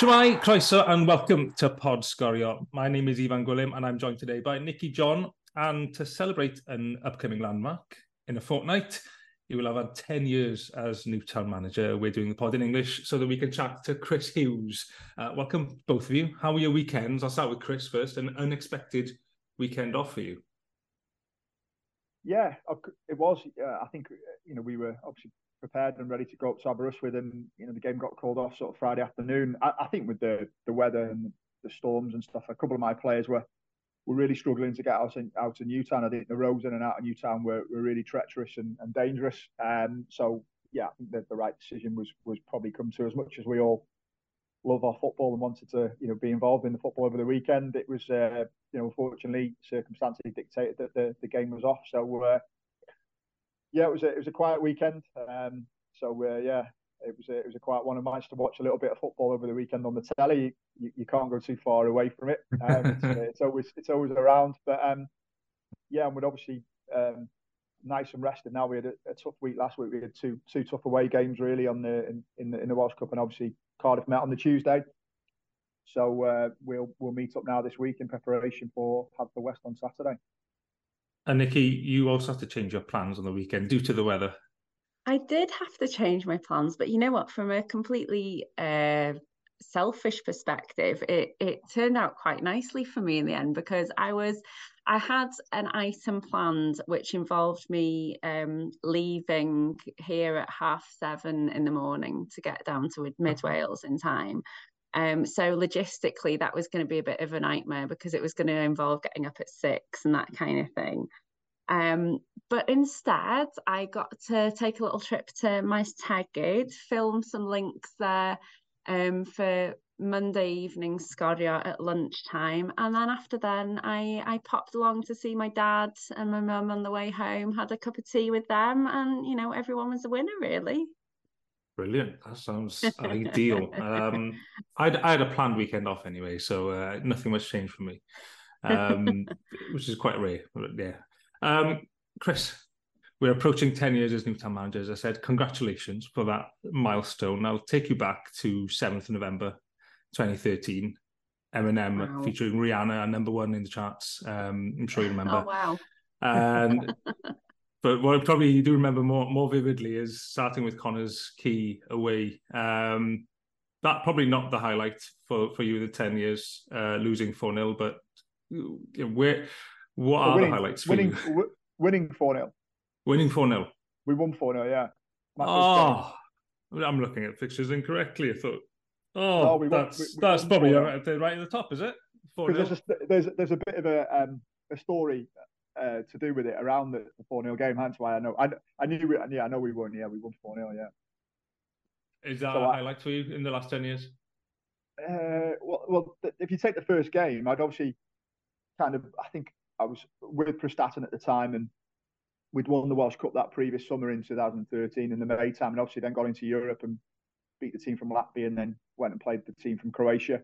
Shemai, croeso, and welcome to Pod Sgorio. My name is Ifan Gwilym, and I'm joined today by Nicky John. And to celebrate an upcoming landmark in a fortnight, you will have had 10 years as Newtown manager. We're doing the pod in English so that we can chat to Chris Hughes. Uh, welcome, both of you. How were your weekends? I'll start with Chris first. An unexpected weekend off for you. Yeah, it was. Uh, I think you know we were obviously prepared and ready to go up to Aberystwyth, and you know the game got called off sort of Friday afternoon. I, I think with the the weather and the storms and stuff, a couple of my players were were really struggling to get out in, out of Newtown. I think the roads in and out of Newtown were, were really treacherous and, and dangerous. Um, so yeah, I think that the right decision was was probably come to as much as we all love our football and wanted to you know be involved in the football over the weekend. It was uh, you know unfortunately circumstances dictated that the, the game was off. So uh, yeah, it was a, it was a quiet weekend. Um, so uh, yeah, it was a, it was a quiet one. I managed to watch a little bit of football over the weekend on the telly. You, you can't go too far away from it. Um, it's, uh, it's, always it's always around. But um, yeah, and we'd obviously um, nice and rested. Now we had a, a, tough week last week. We had two two tough away games really on the in, in the in the Welsh Cup, and obviously Cardiff met on the Tuesday. So uh, we'll we'll meet up now this week in preparation for the west on Saturday. And Nicky, you also have to change your plans on the weekend due to the weather. I did have to change my plans, but you know what? From a completely uh, selfish perspective, it it turned out quite nicely for me in the end because I was I had an item planned which involved me um, leaving here at half seven in the morning to get down to Mid Wales in time. Um, so logistically, that was going to be a bit of a nightmare because it was going to involve getting up at six and that kind of thing. Um, but instead, I got to take a little trip to Maes Tegid, film some links there um, for Monday evening Sgorio at lunchtime. And then after then, I, I popped along to see my dad and my mum on the way home, had a cup of tea with them, and, you know, everyone was a winner, really. Brilliant. That sounds ideal. Um, I'd, I had a planned weekend off anyway, so uh, nothing much changed for me, um, which is quite rare. But yeah, um, Chris, we're approaching 10 years as Newtown manager. As I said, congratulations for that milestone. I'll take you back to 7th November 2013. Eminem wow. featuring Rihanna, number one in the charts. Um, I'm sure you remember. Oh, wow. And but what I probably do remember more more vividly is starting with Connah's Quay away. Um, that probably not the highlight for, for you the 10 years, uh, losing 4 0, but you know, where what are winning, the highlights for winning, you? W- winning 4 0. Winning 4 0. We won 4 0, yeah. oh, I'm looking at fixtures incorrectly. I thought, oh, oh we that's, won, we, we that's probably right at the top, is it? There's a, there's, there's a bit of a, um, a story uh, to do with it around the, 4 0 game. Hence why I know. I, I knew, we, yeah, I know we won. Yeah, we won 4 0, yeah. Is that so a highlight for you in the last 10 years? Uh, well, well, if you take the first game, I'd obviously kind of, I think I was with Prestatyn at the time, and we'd won the Welsh Cup that previous summer in 2013 in the May time, and obviously then got into Europe and beat the team from Latvia, and then went and played the team from Croatia.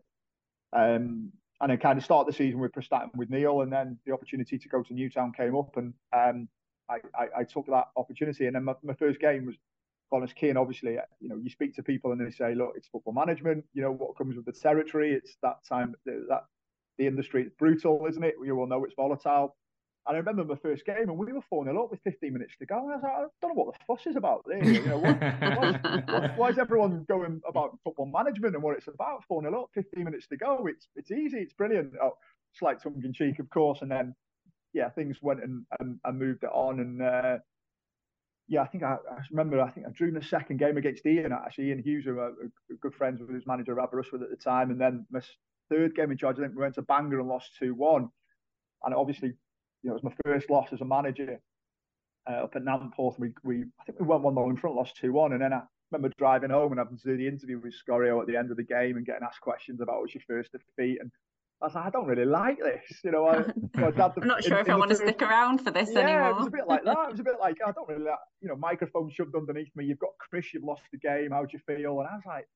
Um, and then kind of start the season with Prestatyn with Neil, and then the opportunity to go to Newtown came up, and um, I, I, I, took that opportunity. And then my, my first game was Connah's Quay, and obviously, you know, you speak to people and they say, look, it's football management. You know what comes with the territory. It's that time that the industry. is brutal, isn't it? You all know it's volatile. And I remember my first game, and we were 4 0 up with 15 minutes to go. And I was like, I don't know what the fuss is about there. You know, what, what, why is everyone going about football management and what it's about? 4 0 up, 15 minutes to go. It's it's easy, it's brilliant. Oh, slight tongue in cheek, of course. And then, yeah, things went and, and, and moved it on. And uh, yeah, I think I, I, remember, I think I drew in the second game against Ian, actually. Ian Hughes, who were good friends with his manager, Aberystwyth at the time. And then my third game in charge, I think we went to Bangor and lost 2 1. And obviously, you know, it was my first loss as a manager uh, up at Nantporth. We, we, I think we went 1 0 in front, lost 2 1. And then I remember driving home and having to do the interview with Sgorio at the end of the game and getting asked questions about what was your first defeat. And I was like, I don't really like this. You know, I, I'm not sure in, if in I want to stick around for this yeah, anymore. it was a bit like that. It was a bit like, I don't really like, you know, microphone shoved underneath me. You've got Chris, you've lost the game. How do you feel? And I was like,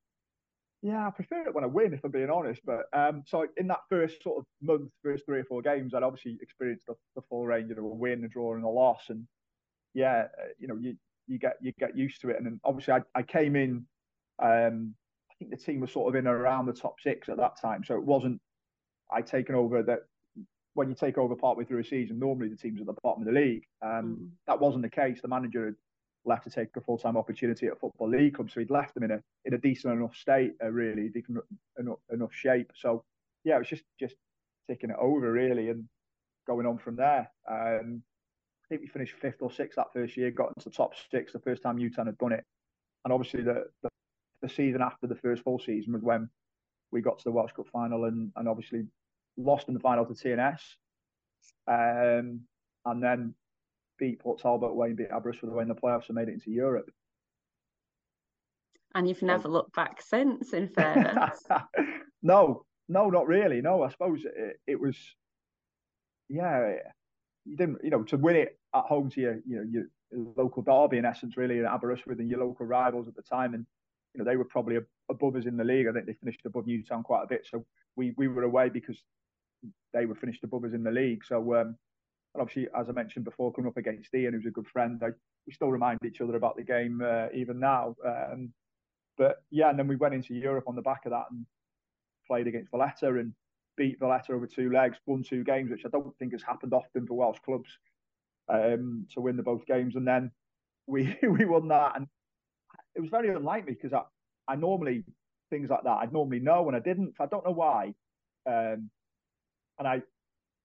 yeah, I prefer it when I win, if I'm being honest. But um, so in that first sort of month, first three or four games, I'd obviously experienced the, the full range of a win, a draw, and a loss. And yeah, uh, you know, you you get you get used to it. And then obviously, I, I came in. Um, I think the team was sort of in around the top six at that time. So it wasn't I taken over that when you take over partway through a season, normally the teams at the bottom of the league. Um, mm. That wasn't the case. The manager had left to take a full time opportunity at Football League Club, so he'd left them in a in a decent enough state, uh, really decent enough, enough shape. So yeah, it was just just taking it over really and going on from there. Um, I think we finished fifth or sixth that first year, got into the top six the first time Newtown had done it, and obviously the, the the season after the first full season was when we got to the Welsh Cup final and and obviously lost in the final to TNS, um, and then beat Port Talbot away and beat Aberystwyth away in the playoffs and made it into Europe. And you've never looked back since, in fairness. no, no, not really. No, I suppose it, it, was, yeah, you didn't, you know, to win it at home to your, you know, your local derby in essence, really, in Aberystwyth and your local rivals at the time, and you know they were probably above us in the league. I think they finished above Newtown quite a bit, so we we were away because they were finished above us in the league. So, um, and obviously, as I mentioned before, coming up against Ian, who's a good friend, I, we still remind each other about the game uh, even now. Um, but yeah, and then we went into Europe on the back of that and played against Valletta and beat Valletta over two legs, won two games, which I don't think has happened often for Welsh clubs um, to win the both games. And then we we won that, and it was very unlike me because I, I normally things like that I'd normally know and I didn't. I don't know why. Um, and I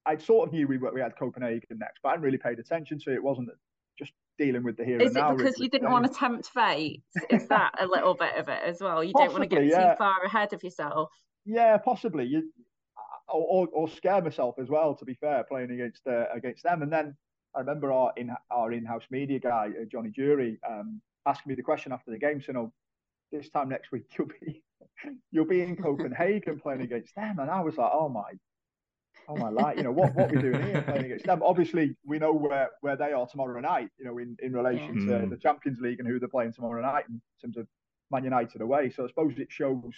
I sort of knew we we had Copenhagen next, but I hadn't really paid attention to it. it wasn't just dealing with the here Is and now. Is it because you didn't want to tempt fate? Is that a little bit of it as well? You possibly, don't want to get yeah. too far ahead of yourself. Yeah, possibly. You or, or, scare myself as well. To be fair, playing against uh, against them, and then I remember our in our in-house media guy uh, Johnny Jury um, asking me the question after the game. So, no, this time next week you'll be you'll be in Copenhagen playing against them, and I was like, oh my oh my life, you know, what what we doing here playing against them? Obviously, we know where where they are tomorrow night, you know, in in relation yeah. to mm. the Champions League and who they're playing tomorrow night in terms of Man United away. So I suppose it shows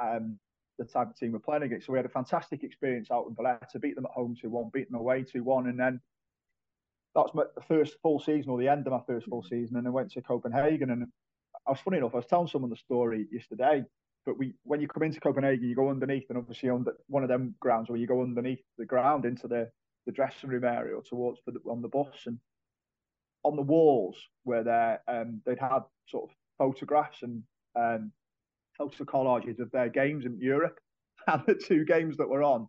um, the type of team we're playing against. So we had a fantastic experience out in Valletta, beat them at home 2 1, beat them away 2 1. And then that was my first full season or the end of my first full season. And I went to Copenhagen. And I was funny enough, I was telling someone the story yesterday but we when you come into Copenhagen, you go underneath, and obviously on one of them grounds where you go underneath the ground into the the dressing room area or towards the, on the bus, and on the walls where they um, they'd had sort of photographs and um, photo collages of their games in Europe, and the two games that were on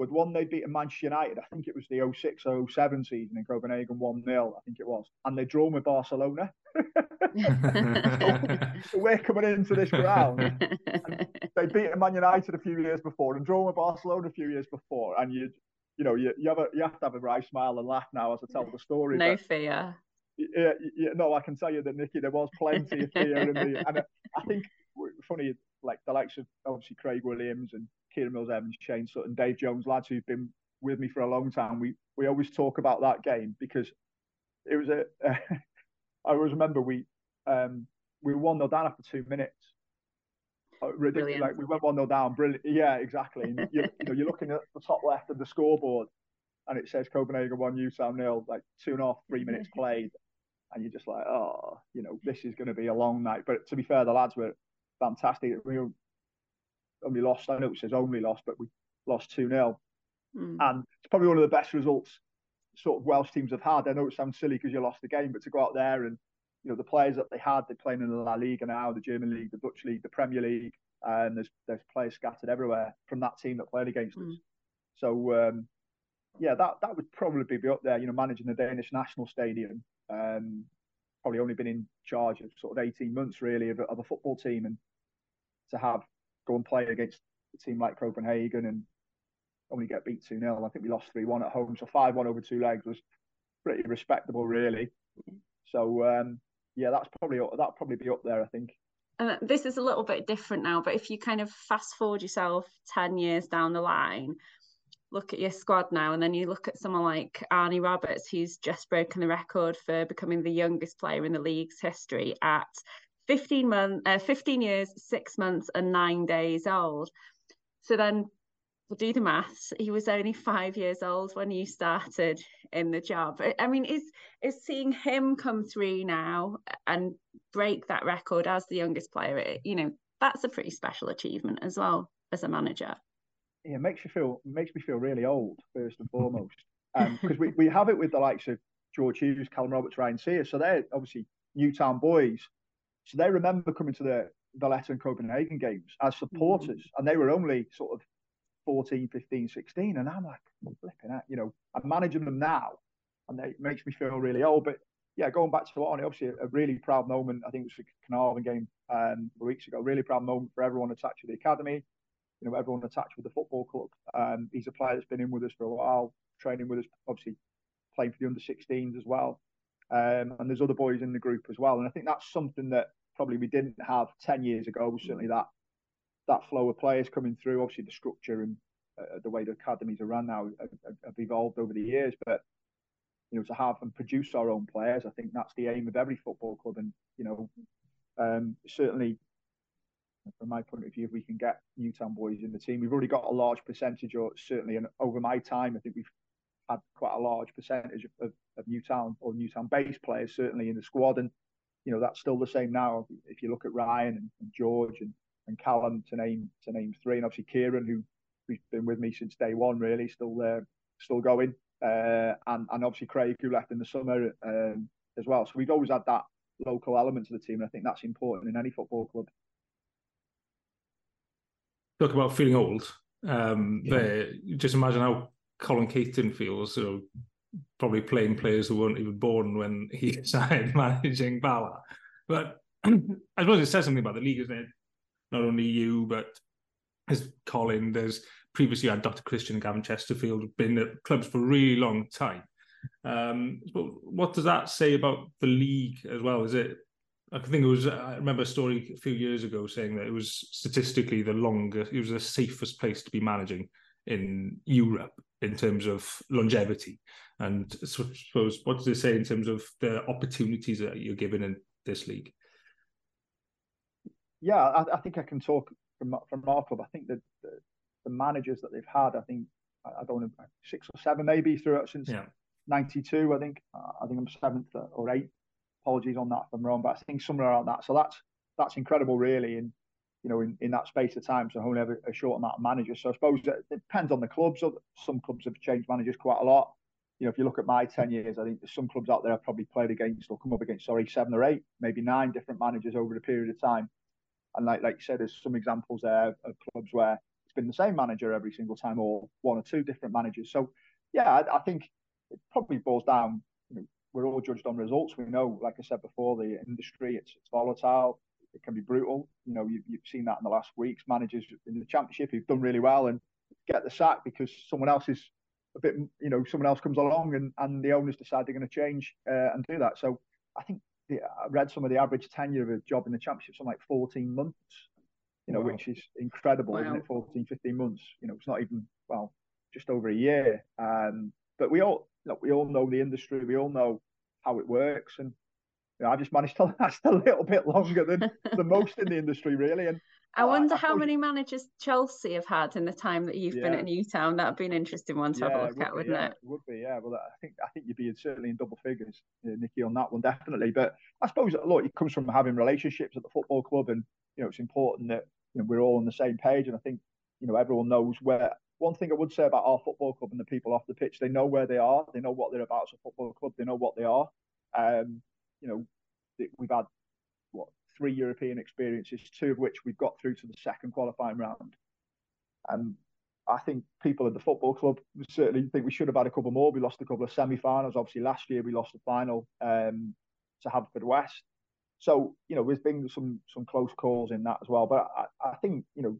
with one they beat Manchester United, I think it was the 06 07 season in Copenhagen, 1 0, I think it was. And they drawn with Barcelona. so, we're coming into this ground. they beat Man United a few years before and drawn with Barcelona a few years before. And you you know, you, you have a you have to have a right smile and laugh now as I tell the story. No but, fear. Yeah, yeah, no, I can tell you that Nicky, there was plenty of fear in the, and I think funny, like the likes of obviously Craig Williams and Kieran Mills Evans, Shane Sutton, Dave Jones, lads who've been with me for a long time. We we always talk about that game because it was a. I always remember we um, we won 0 down after two minutes. Uh, ridiculous. Like we went one 0 down. Brilliant. Yeah, exactly. And you, you know, you're looking at the top left of the scoreboard, and it says Copenhagen one, Newtown nil. Like two and a half, three minutes played, and you're just like, oh, you know, this is going to be a long night. But to be fair, the lads were fantastic. We only lost. I know it says only lost, but we lost two 0 mm. and it's probably one of the best results sort of Welsh teams have had. I know it sounds silly because you lost the game, but to go out there and you know the players that they had, they're playing in the La Liga now, the German league, the Dutch league, the Premier League, and there's there's players scattered everywhere from that team that played against mm. us. So um, yeah, that that would probably be up there. You know, managing the Danish national stadium. Um, probably only been in charge of sort of 18 months really of, of a football team and to have go and play against a team like Copenhagen and only get beat 2 0. I think we lost 3 1 at home. So 5 1 over two legs was pretty respectable, really. So, um, yeah, that's probably that probably be up there, I think. And this is a little bit different now, but if you kind of fast forward yourself 10 years down the line, look at your squad now, and then you look at someone like Arnie Roberts, who's just broken the record for becoming the youngest player in the league's history at 15 months, uh, 15 years, six months, and nine days old. So then we'll do the maths. He was only five years old when you started in the job. I mean, is is seeing him come through now and break that record as the youngest player? You know, that's a pretty special achievement as well as a manager. Yeah, it makes you feel makes me feel really old first and foremost, because um, we, we have it with the likes of George Hughes, Callum Roberts, Ryan Sears. So they're obviously Newtown boys. So they remember coming to the Valletta and Copenhagen games as supporters, mm-hmm. and they were only sort of 14, 15, 16. And I'm like, flipping out, you know, I'm managing them now, and it makes me feel really old. But yeah, going back to one, obviously a, really proud moment. I think it was the Caernarfon game um, weeks ago. Really proud moment for everyone attached to the academy. You know, everyone attached with the football club. Um, he's a player that's been in with us for a while, training with us, obviously playing for the under 16s as well. Um, and there's other boys in the group as well. And I think that's something that probably we didn't have 10 years ago. Certainly that that flow of players coming through. Obviously, the structure and uh, the way the academies are run now have, have, evolved over the years. But you know, to have and produce our own players, I think that's the aim of every football club. And you know, um, certainly from my point of view, if we can get Newtown boys in the team, we've already got a large percentage, or certainly, and over my time, I think we've had quite a large percentage of, of, of Newtown or Newtown based players certainly in the squad, and you know that's still the same now. If you look at Ryan and, and George and, and Callum to name to name three, and obviously Kieran who who's been with me since day one, really still there, still going, uh, and and obviously Craig who left in the summer um, as well. So we've always had that local element to the team, and I think that's important in any football club. Talk about feeling old. Um, yeah. there, just imagine how Colin Caton feels. So probably playing players who weren't even born when he started managing Bala. But I suppose it says something about the league, isn't it? Not only you, but as Colin, there's previously had Dr. Christian and Gavin Chesterfield, been at clubs for a really long time. Um, what does that say about the league as well? Is it? I think it was. I remember a story a few years ago saying that it was statistically the longest. It was the safest place to be managing in Europe in terms of longevity. And so, suppose, what does it say in terms of the opportunities that you're given in this league? Yeah, I, I think I can talk from from our club. I think that the, the, managers that they've had, I think I don't know, six or seven maybe throughout since '92. I think uh, I think I'm seventh or eighth. Apologies on that if I'm wrong, but I think somewhere around that. So that's that's incredible, really. And you know, in, in that space of time. So only have a, short amount of managers. So I suppose it depends on the clubs. Some clubs have changed managers quite a lot. You know, if you look at my 10 years, I think there's some clubs out there I've probably played against or come up against, sorry, seven or eight, maybe nine different managers over a period of time. And like like you said, there's some examples there of clubs where it's been the same manager every single time or one or two different managers. So yeah, I, I think it probably boils down, you know, we're all judged on results. We know, like I said before, the industry, it's, it's volatile it can be brutal. You know, you, have seen that in the last weeks. Managers in the championship who've done really well and get the sack because someone else is a bit, you know, someone else comes along and, and the owners decide they're going to change uh, and do that. So I think the, I read some of the average tenure of a job in the championship, something like 14 months, you know, wow. which is incredible, wow. isn't it? 14, 15 months. You know, it's not even, well, just over a year. Um, but we all, look, we all know the industry. We all know how it works. And you know, I just managed to last a little bit longer than the most in the industry, really. And I wonder uh, how many managers Chelsea have had in the time that you've yeah. been at Newtown. That'd be an interesting one to yeah, have a look at, wouldn't yeah, it? it? Would be, yeah. Well, I think I think you'd be certainly in double figures, uh, Nicky, on that one, definitely. But I suppose look, it comes from having relationships at the football club, and you know, it's important that you know we're all on the same page. And I think you know everyone knows where. One thing I would say about our football club and the people off the pitch, they know where they are. They know what they're about as a football club. They know what they are. Um, you know, we've had what three European experiences, two of which we've got through to the second qualifying round. And I think people at the football club certainly think we should have had a couple more. We lost a couple of semi-finals. Obviously, last year we lost the final um, to Haverfordwest. So you know, there's been some some close calls in that as well. But I, I think you know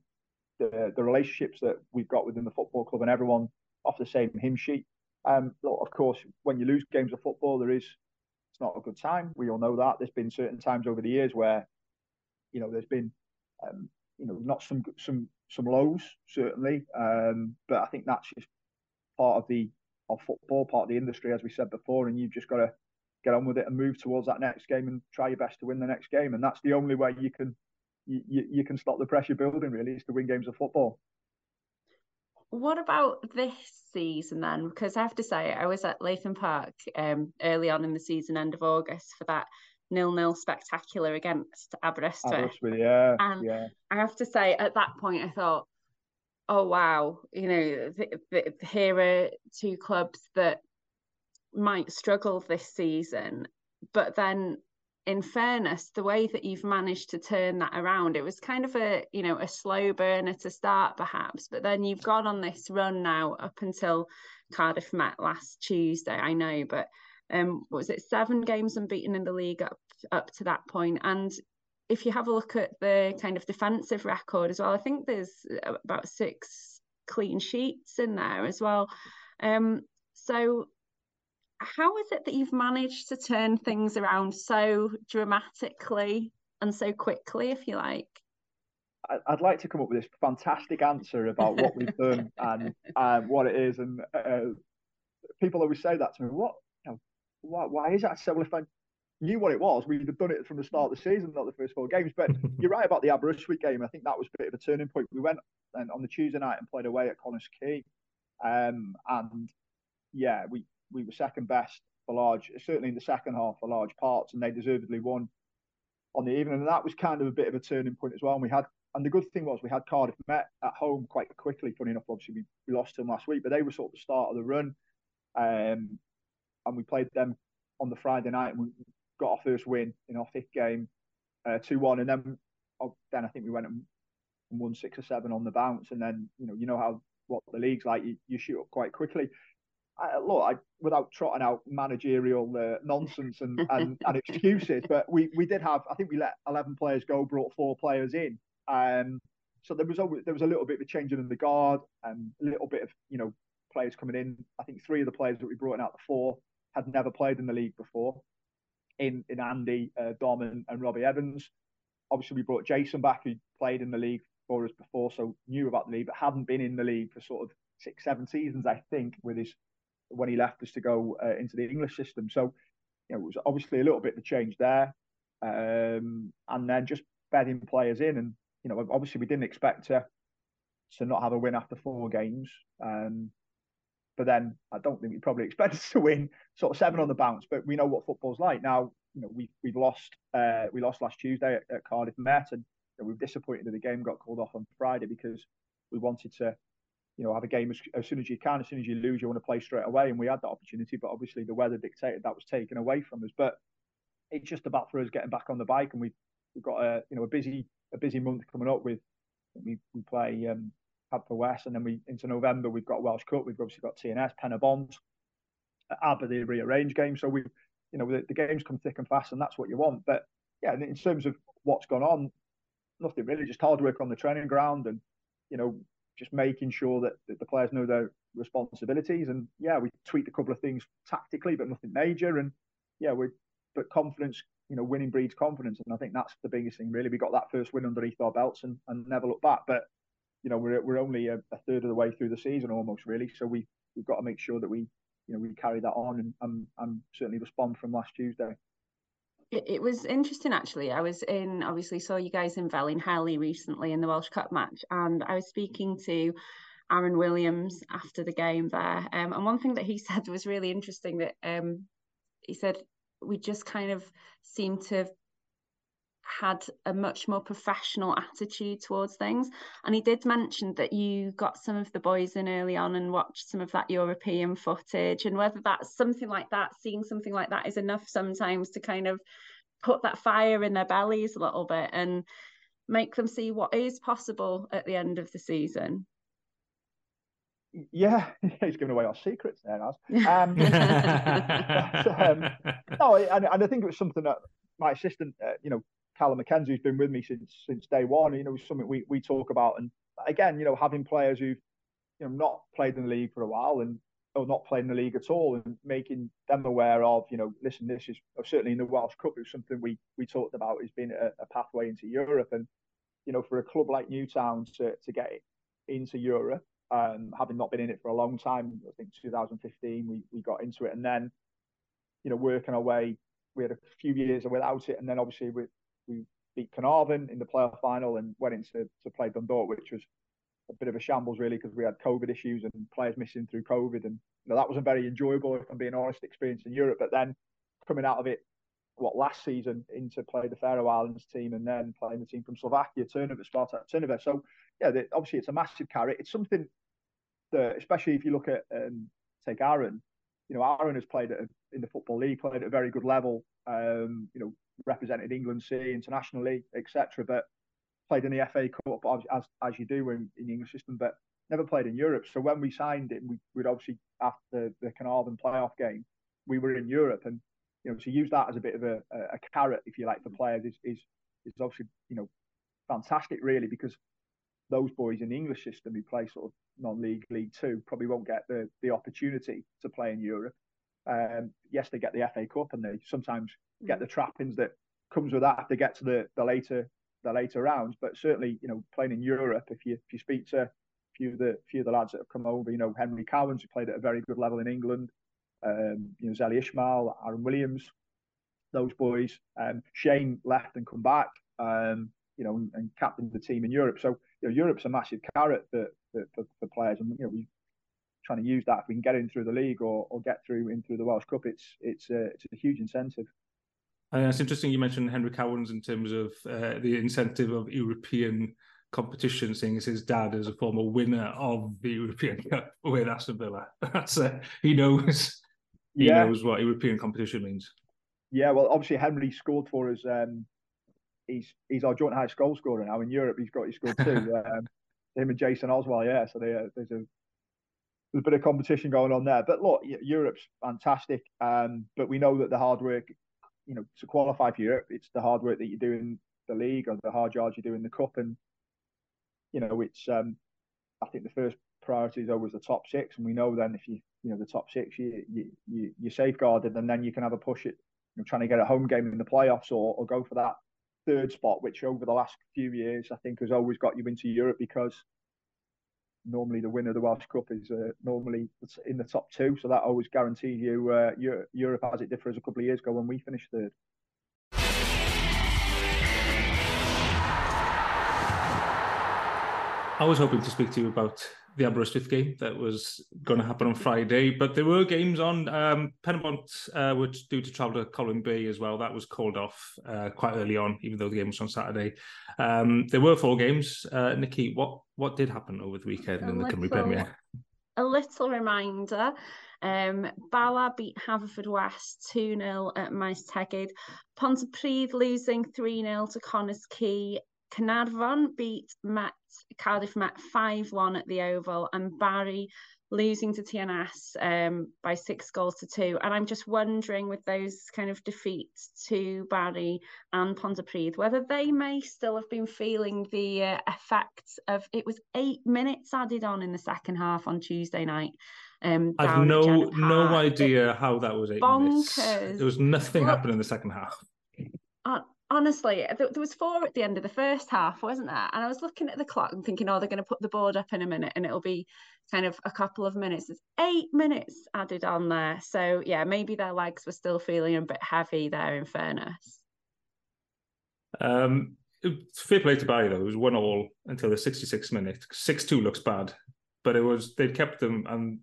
the the relationships that we've got within the football club and everyone off the same hymn sheet. Um, of course, when you lose games of football, there is not a good time. We all know that. There's been certain times over the years where, you know, there's been, um, you know, not some some some lows certainly, um, but I think that's just part of the of football, part of the industry, as we said before, and you've just got to get on with it and move towards that next game and try your best to win the next game, and that's the only way you can you, you can stop the pressure building. Really, is to win games of football. What about this season then? Because I have to say, I was at Latham Park um, early on in the season, end of August, for that nil nil spectacular against Aberystwyth. Aberystwyth, yeah, and yeah. I have to say, at that point, I thought, oh wow, you know, th- th- here are two clubs that might struggle this season, but then in fairness, the way that you've managed to turn that around, it was kind of a, you know, a slow burner to start perhaps, but then you've gone on this run now up until Cardiff met last Tuesday, I know, but um, was it seven games unbeaten in the league up up to that point? And if you have a look at the kind of defensive record as well, I think there's about six clean sheets in there as well. Um, so how is it that you've managed to turn things around so dramatically and so quickly, if you like? I'd like to come up with this fantastic answer about what we've done and um, what it is. And uh, people always say that to me. What? You know, why, why is that so? Well, if I knew what it was, we'd have done it from the start of the season, not the first four games. But you're right about the Aberystwyth game. I think that was a bit of a turning point. We went and on the Tuesday night and played away at Connah's Quay, um, and yeah, we we were second best for large, certainly in the second half for large parts, and they deservedly won on the evening. And that was kind of a bit of a turning point as well. And we had, and the good thing was we had Cardiff Met at home quite quickly. Funny enough, obviously we, we lost them last week, but they were sort of the start of the run. Um, and we played them on the Friday night, and we got our first win in our fifth game, uh, two uh, one, and then oh, then I think we went and won six or seven on the bounce, and then you know you know how what the league's like, you, you shoot up quite quickly. I, look, I, without trotting out managerial uh, nonsense and, and, and, excuses, but we, we did have, I think we let 11 players go, brought four players in. Um, so there was always, there was a little bit of a changing in the guard and a little bit of, you know, players coming in. I think three of the players that we brought in out the four had never played in the league before in, in Andy, uh, Dom and, and Robbie Evans. Obviously, we brought Jason back, who played in the league for us before, so knew about the league, but hadn't been in the league for sort of six, seven seasons, I think, with his when he left us to go uh, into the English system. So, you know, it was obviously a little bit of a change there. Um, and then just bedding players in. And, you know, obviously we didn't expect to to not have a win after four games. Um, but then I don't think we probably expected to win sort of seven on the bounce. But we know what football's like now. You know, we we've lost uh, we lost last Tuesday at, at Cardiff Met, and you know, we were disappointed that the game got called off on Friday because we wanted to you know, have a game as, as, soon as you can. As soon as you lose, you want to play straight away. And we had that opportunity, but obviously the weather dictated that was taken away from us. But it's just about for us getting back on the bike, and we we've got a you know a busy a busy month coming up with we we play um Haverfordwest, and then we into November we've got Welsh Cup, we've obviously got TNS, Pen y Bont, Aber the rearranged game. So we you know the, the games come thick and fast, and that's what you want. But yeah, in terms of what's gone on, nothing really, just hard work on the training ground, and you know just making sure that, that the players know their responsibilities. And yeah, we tweaked a couple of things tactically, but nothing major. And yeah, we but confidence, you know, winning breeds confidence, and I think that's the biggest thing. Really, we got that first win underneath our belts and, and never look back. But you know, we're we're only a, a third of the way through the season almost, really. So we we've got to make sure that we you know we carry that on and and, and certainly respond from last Tuesday. It, was interesting actually. I was in obviously saw you guys in Felinheli recently in the Welsh Cup match, and I was speaking to Aaron Williams after the game there. Um, and one thing that he said was really interesting that um, he said we just kind of seem to have had a much more professional attitude towards things. And he did mention that you got some of the boys in early on and watched some of that European footage, and whether that's something like that, seeing something like that is enough sometimes to kind of put that fire in their bellies a little bit and make them see what is possible at the end of the season. Yeah, he's giving away our secrets there, Naz. Um, but, um, no, and, and I think it was something that my assistant, uh, you know, Callum McKenzie, who's been with me since since day one. You know, something we, we talk about. And again, you know, having players who've you know not played in the league for a while and or not played in the league at all, and making them aware of, you know, listen, this is certainly in the Welsh Cup. It was something we we talked about as being a, a pathway into Europe, and you know, for a club like Newtown to to get into Europe, um, having not been in it for a long time, I think 2015 we we got into it, and then you know, working our way. We had a few years without it, and then obviously with we beat Caernarfon in the playoff final and went into to play Dundalk, which was a bit of a shambles really because we had COVID issues and players missing through COVID, and you know, that wasn't very enjoyable if I'm being honest experience in Europe. But then coming out of it what last season into play the Faroe Islands team and then playing the team from Slovakia, Trnava, Spartak Trnava. So yeah, the, obviously it's a massive carrot. It's something that, especially if you look at um, take Aaron, you know, Aaron has played a, in the football league, played at a very good level. Um, you know, represented England C internationally, etc. But played in the FA Cup as as you do in, in the English system, but never played in Europe. So when we signed him, we would obviously after the Caernarfon playoff game, we were in Europe, and you know to use that as a bit of a, a carrot, if you like, for players is is is obviously you know fantastic, really, because those boys in the English system who play sort of non-league League Two probably won't get the the opportunity to play in Europe. Um, yes, they get the FA Cup and they sometimes get the trappings that comes with that they get to the, the later the later rounds. But certainly, you know, playing in Europe, if you if you speak to a few of the few of the lads that have come over, you know, Henry Cowans who played at a very good level in England, um, you know, Zeli Ismail, Aaron Williams, those boys. Um, Shane left and come back, um, you know, and, and captained the team in Europe. So you know, Europe's a massive carrot for, for, for players, and you know, we trying to use that if we can get in through the league or, or get through in through the Welsh Cup. It's it's a, it's a huge incentive. And it's interesting you mentioned Henry Cowans in terms of uh, the incentive of European competition, seeing as his dad is a former winner of the European Cup with Aston Villa. That's uh, he knows he yeah. knows what European competition means. Yeah, well, obviously Henry scored for us. Um, he's he's our joint highest goal scorer now in Europe. He's got he scored two. um, him and Jason Oswell, yeah. So they, uh, there's a there's a bit of competition going on there. But look, Europe's fantastic. Um, but we know that the hard work you know, to qualify for Europe, it's the hard work that you do in the league or the hard yards you do in the cup, and you know, it's um, I think the first priority is always the top six, and we know then if you you know the top six, you you, you you're safeguarded, and then you can have a push at you know, trying to get a home game in the playoffs or or go for that third spot, which over the last few years I think has always got you into Europe because normally the winner of the Welsh Cup is uh, normally in the top two, so that always guarantees you uh, Europe as it differs a couple of years ago when we finished third. I was hoping to speak to you about the Aberystwyth game that was going to happen on Friday, but there were games on. Um, uh, were due to travel to Colwyn Bay as well. That was called off uh, quite early on, even though the game was on Saturday. Um, there were four games. Uh, Nicky, what what did happen over the weekend a in the little, Cymru Premier? A little reminder. Um, Bala beat Haverfordwest 2 0 at Maes Tegid. Pontypridd losing 3 0 to Connah's Quay. Caernarfon beat Met Cardiff Met 5 1 at the Oval, and Barry losing to TNS um, by six goals to two. And I'm just wondering, with those kind of defeats to Barry and Pontypridd, whether they may still have been feeling the uh, effects of it was eight minutes added on in the second half on Tuesday night. Um, I've no no idea how that was eight bonkers. minutes. There was nothing well, happening in the second half. Uh, honestly, there, was four at the end of the first half, wasn't there? And I was looking at the clock and thinking, oh, they're going to put the board up in a minute and it'll be kind of a couple of minutes. There's eight minutes added on there. So, yeah, maybe their legs were still feeling a bit heavy there, in fairness. Um, fair play to Barry, though. It was one all until the 66th minute. 6 2 looks bad, but it was, they'd kept them and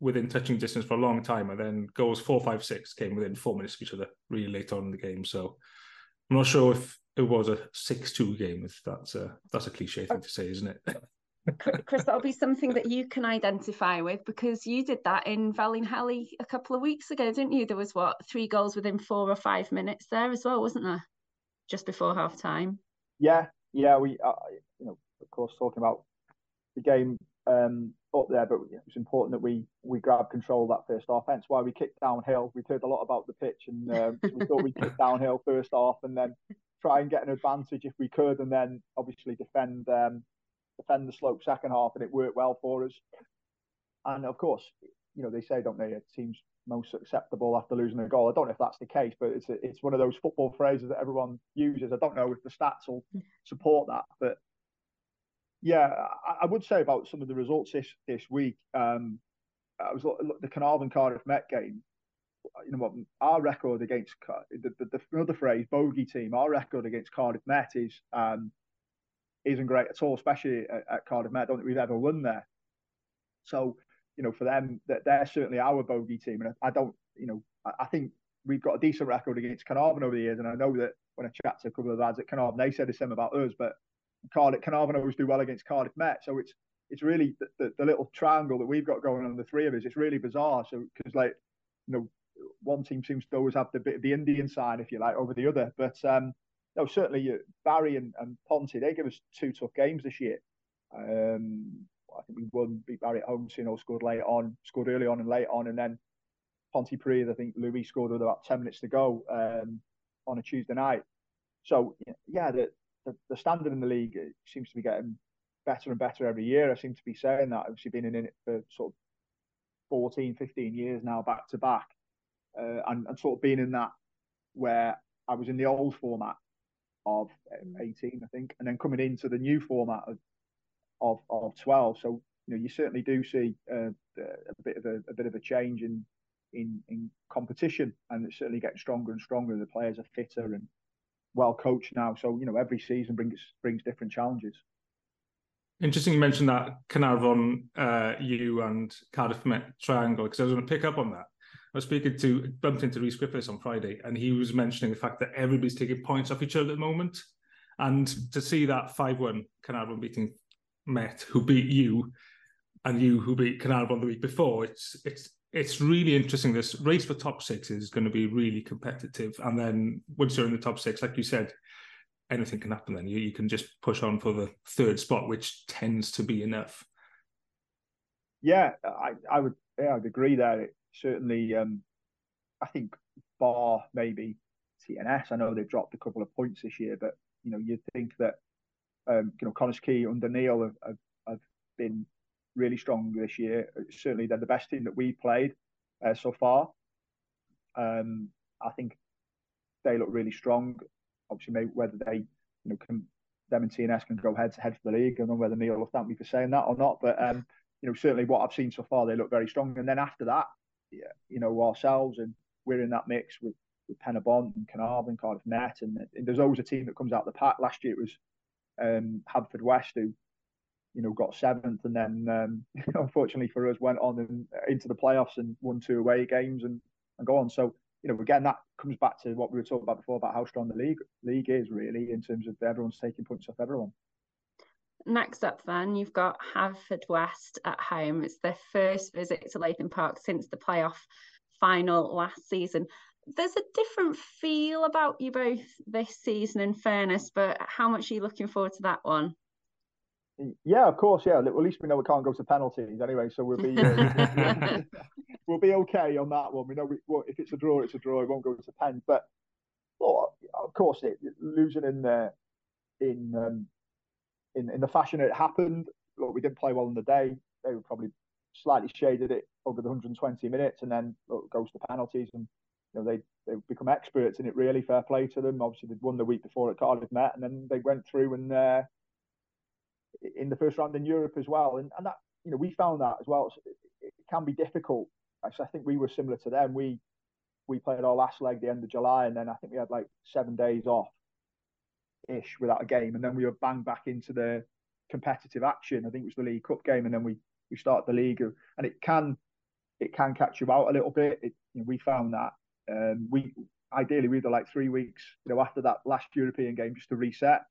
within touching distance for a long time. And then goals four, five, six came within four minutes of each other really late on in the game. So, I'm not sure if it was a six-two game. If that's a that's a cliche thing to say, isn't it? Chris, that'll be something that you can identify with because you did that in Felinheli a couple of weeks ago, didn't you? There was what three goals within four or five minutes there as well, wasn't there? Just before half time. Yeah, yeah. We, uh, you know, of course, talking about the game um, up there, but it was important that we we grab control of that first half. Why we kicked downhill. We've heard a lot about the pitch, and um, we thought we'd kick downhill first half, and then try and get an advantage if we could, and then obviously defend um, defend the slope second half, and it worked well for us. And of course, you know they say, don't they? It seems most acceptable after losing a goal. I don't know if that's the case, but it's a, it's one of those football phrases that everyone uses. I don't know if the stats will support that, but yeah, I, I, would say about some of the results this this week. Um, I was the Caernarfon Cardiff Met game. You know what? Our record against the, the, the another phrase bogey team. Our record against Cardiff Met is um, isn't great at all, especially at, at Cardiff Met. I don't think we've ever won there. So you know, for them, that they're certainly our bogey team, and I, don't. You know, I, I think we've got a decent record against Caernarfon over the years, and I know that when I chat to a couple of lads at Caernarfon, they said the same about us. But Cardiff, Caernarfon always do well against Cardiff Met, so it's it's really the, the, the, little triangle that we've got going on the three of us. It's really bizarre. So because like you know, one team seems to always have the bit of the Indian side, if you like, over the other. But um, no, certainly uh, Barry and, and Ponty, they give us two tough games this year. Um, I think we won, beat Barry at home, so, you know, scored late on, scored early on and late on, and then Pontypridd, I think Louis scored with about 10 minutes to go um, on a Tuesday night. So, yeah, the, the, the, standard in the league seems to be getting better and better every year. I seem to be saying that. Obviously, been in it for sort of 14, 15 years now, back to back, uh, and, and sort of being in that where I was in the old format of 18, I think, and then coming into the new format of of, of 12. So you know, you certainly do see uh, a bit of a, a, bit of a change in in in competition, and it's certainly getting stronger and stronger. The players are fitter and well coached now. So you know, every season brings brings different challenges. Interesting you mentioned that Caernarfon, uh, you and Cardiff Met triangle, because I was going to pick up on that. I was speaking to, bumped into Rhys Griffiths on Friday, and he was mentioning the fact that everybody's taking points off each other at the moment. And to see that 5 1 Carnarvon beating Met, who beat you, and you who beat Carnarvon the week before, it's it's it's really interesting. This race for top six is going to be really competitive. And then once you're in the top six, like you said, anything can happen then. You, you can just push on for the third spot, which tends to be enough. Yeah, I, I would yeah, I'd agree there. It certainly um I think bar maybe TNS. I know they've dropped a couple of points this year, but you know, you'd think that um, you know, Connah's Quay under Neil have, have, have, been really strong this year. Certainly, they're the best team that we played uh, so far. Um, I think they look really strong. Obviously, maybe whether they, you know, can them and TNS can go head to head for the league. Don't know whether Neil will thank me for saying that or not, but um, you know, certainly what I've seen so far, they look very strong. And then after that, yeah, you know, ourselves and we're in that mix with with Penybont and Caernarfon, Cardiff Met, and, and, there's always a team that comes out of the pack. Last year it was um, West who you know got seventh, and then um, unfortunately for us went on and into the playoffs and won two away games and and go on. So you know again that comes back to what we were talking about before about how strong the league league is really in terms of everyone's taking points off everyone. Next up, then you've got Haverfordwest at home. It's their first visit to Latham Park since the playoff final last season there's a different feel about you both this season, in fairness, but how much are you looking forward to that one? Yeah, of course. Yeah, well, at least we know we can't go to penalties anyway, so we'll be uh, we'll be okay on that one. We know we, well, if it's a draw, it's a draw. It won't go to pen, but well, of course, it, losing in the in um, in in the fashion it happened. Look, we didn't play well in the day. They were probably slightly shaded it over the 120 minutes, and then look, goes to penalties and you know, they they've become experts in it. Really, fair play to them. Obviously, they'd won the week before at Cardiff Met, and then they went through and uh, in the first round in Europe as well. And and that you know we found that as well. It, it can be difficult. Actually, I think we were similar to them. We we played our last leg the end of July, and then I think we had like seven days off ish without a game, and then we were banged back into the competitive action. I think it was the League Cup game, and then we we start the league, and it can it can catch you out a little bit. It, you know, we found that um, we ideally we'd like three weeks, you know, after that last European game just to reset,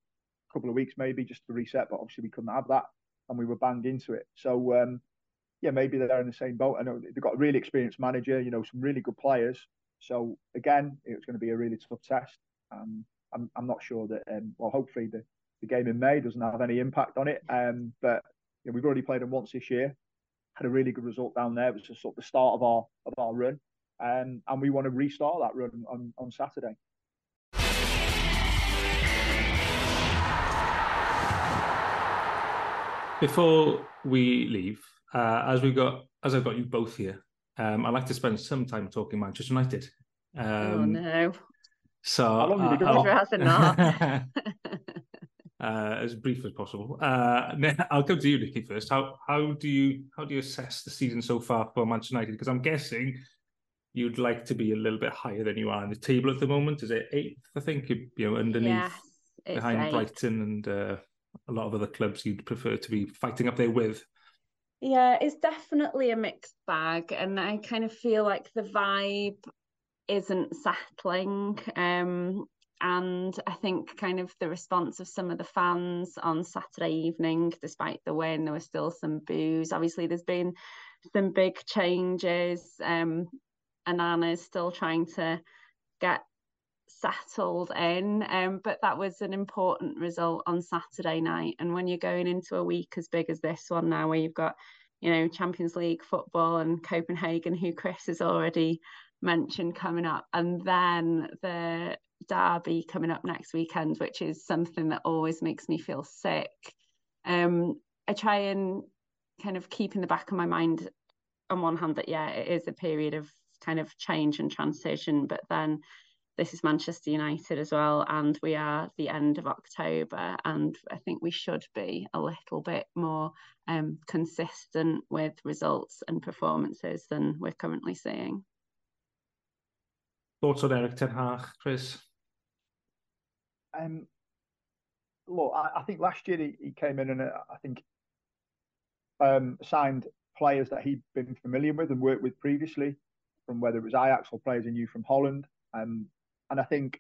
couple of weeks maybe just to reset, but obviously we couldn't have that, and we were banged into it. So um, yeah, maybe they're in the same boat. I know they've got a really experienced manager, you know, some really good players. So again, it's going to be a really tough test. Um, I'm I'm not sure that um, well, hopefully the the game in May doesn't have any impact on it. Um, but you know, we've already played them once this year. Had a really good result down there. It was sort of the start of our of our run um, and we want to restart that run on, on Saturday. Before we leave, uh, as we got as I've got you both here, um, I'd like to spend some time talking Manchester United. Um, oh no! So how long have you been uh, uh, as brief as possible. Uh, I'll go to you, Nicky, first. How how do you how do you assess the season so far for Manchester United? Because I'm guessing you'd like to be a little bit higher than you are on the table at the moment. Is it eighth? I think you know underneath yes, behind eight. Brighton and uh, a lot of other clubs you'd prefer to be fighting up there with. Yeah, it's definitely a mixed bag, and I kind of feel like the vibe isn't settling. Um, and I think kind of the response of some of the fans on Saturday evening, despite the win, there was still some boos. Obviously, there's been some big changes. Um, Onana's still trying to get settled in. Um, but that was an important result on Saturday night. And when you're going into a week as big as this one now, where you've got, you know, Champions League football and Copenhagen, who Chris has already mentioned coming up, and then the derby coming up next weekend, which is something that always makes me feel sick. Um, I try and kind of keep in the back of my mind on one hand that yeah, it is a period of kind of change and transition, but then this is Manchester United as well, and we are the end of October, and I think we should be a little bit more um, consistent with results and performances than we're currently seeing. Thoughts on Erik Ten Hag, Chris? Um, look, I, I, think last year he, he came in and uh, I think um, signed players that he'd been familiar with and worked with previously, from whether it was Ajax or players he knew from Holland. Um, and I think,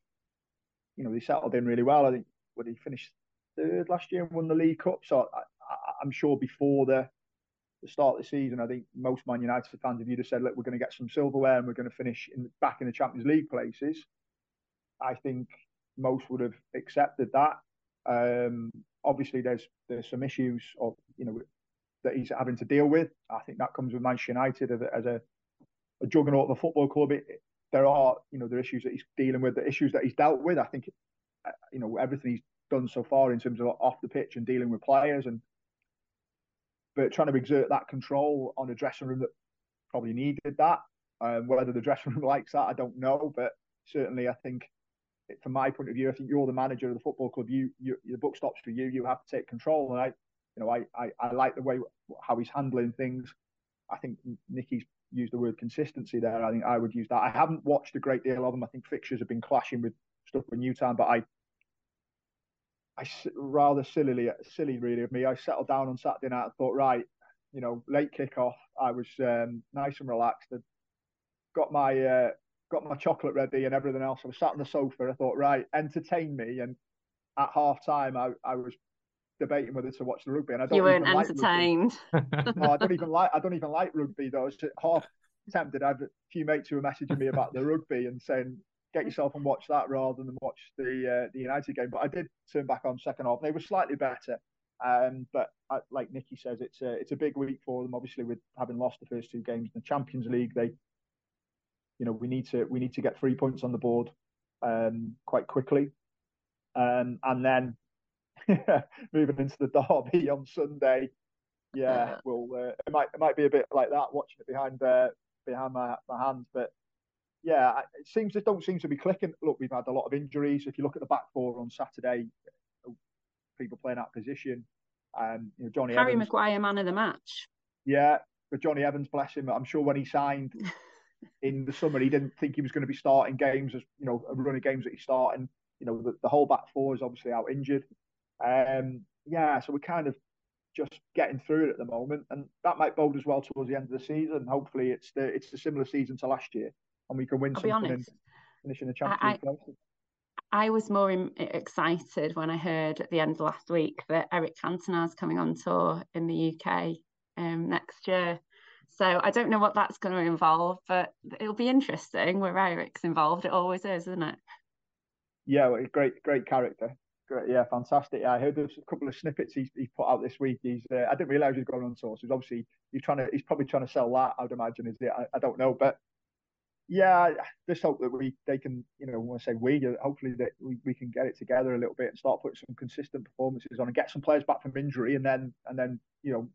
you know, they settled in really well. I think when he finished third last year and won the League Cup. So I, am sure before the, the start of the season, I think most Man United fans, if you'd have said, look, we're going to get some silverware and we're going to finish in, back in the Champions League places, I think most would have accepted that. Um, obviously, there's there's some issues of you know that he's having to deal with. I think that comes with Manchester United as a, as a, a juggernaut of a football club. It, there are you know the issues that he's dealing with, the issues that he's dealt with. I think uh, you know everything he's done so far in terms of off the pitch and dealing with players and but trying to exert that control on a dressing room that probably needed that. Um, whether the dressing room likes that, I don't know, but certainly I think from my point of view, I think you're the manager of the football club. You, you the book stops for you. You have to take control. And I, you know, I, I, I like the way how he's handling things. I think Nicky's used the word consistency there. I think I would use that. I haven't watched a great deal of them. I think fixtures have been clashing with stuff with Newtown, but I, I rather sillily, silly really of me. I settled down on Saturday night and thought, right, you know, late kickoff. I was um, nice and relaxed. and got my uh, got my chocolate ready and everything else. I was sat on the sofa. I thought, right, entertain me. And at half time, I, I was debating whether to watch the rugby. And I don't you weren't entertained. Like no, I don't even like. I don't even like rugby though. I was half tempted. I had a few mates who were messaging me about the rugby and saying, "Get yourself and watch that rather than watch the uh, the United game." But I did turn back on second half. They were slightly better. Um, but I, like Nicky says, it's a it's a big week for them. Obviously, with having lost the first two games in the Champions League, they you know we need to we need to get three points on the board um, quite quickly, um, and then moving into the derby on Sunday. Yeah, well, uh, it might it might be a bit like that watching it behind uh, behind my, my hands, but yeah, it seems it don't seem to be clicking. Look, we've had a lot of injuries. If you look at the back four on Saturday, people playing out position. Um, you know, Jonny Harry Evans, Maguire, man of the match. Yeah, but Jonny Evans, bless him. I'm sure when he signed in the summer, he didn't think he was going to be starting games as you know, running games that he's starting. You know, the, the whole back four is obviously out injured. Um, yeah, so we're kind of just getting through it at the moment, and that might bode as well towards the end of the season. Hopefully, it's the it's a similar season to last year, and we can win I'll something and finish in the championship. League. I was more excited when I heard at the end of last week that Eric Cantona is coming on tour in the UK um, next year. So I don't know what that's going to involve, but it'll be interesting where Eric's involved. It always is, isn't it? Yeah, well, great, great character. Great, yeah, fantastic. Yeah, I heard there's a couple of snippets he's, he's put out this week. He's, uh, I didn't realise he's going on tour. So he's obviously he's trying to, he's probably trying to sell that. I'd imagine, is it? I, I don't know, but yeah, just hope that we they can, you know, when I say we, hopefully that we, we can get it together a little bit and start putting some consistent performances on and get some players back from injury, and then and then you know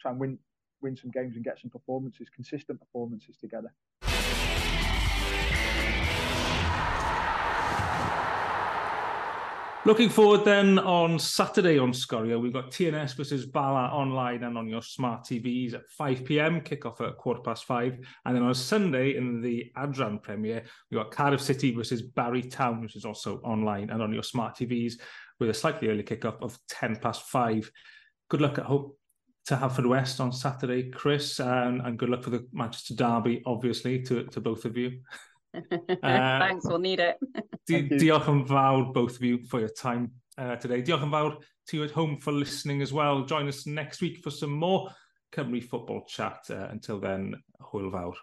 try and win win some games and get some performances, consistent performances together. Looking forward then on Saturday on Sgorio, we've got TNS versus Bala online and on your smart TVs at 5 pm, kickoff at quarter past five. And then on Sunday in the Adran Premier, we've got Cardiff City versus Barry Town, which is also online and on your smart TVs with a slightly early kickoff of 10 past five. Good luck at hope to Haverfordwest on Saturday, Chris, and, and good luck for the Manchester Derby, obviously, to, to both of you. Uh, Thanks, we'll need it. di diolch yn fawr, both of you, for your time uh, today. Diolch yn fawr to you at home for listening as well. Join us next week for some more Cymru football chat. Uh, until then, hwyl fawr.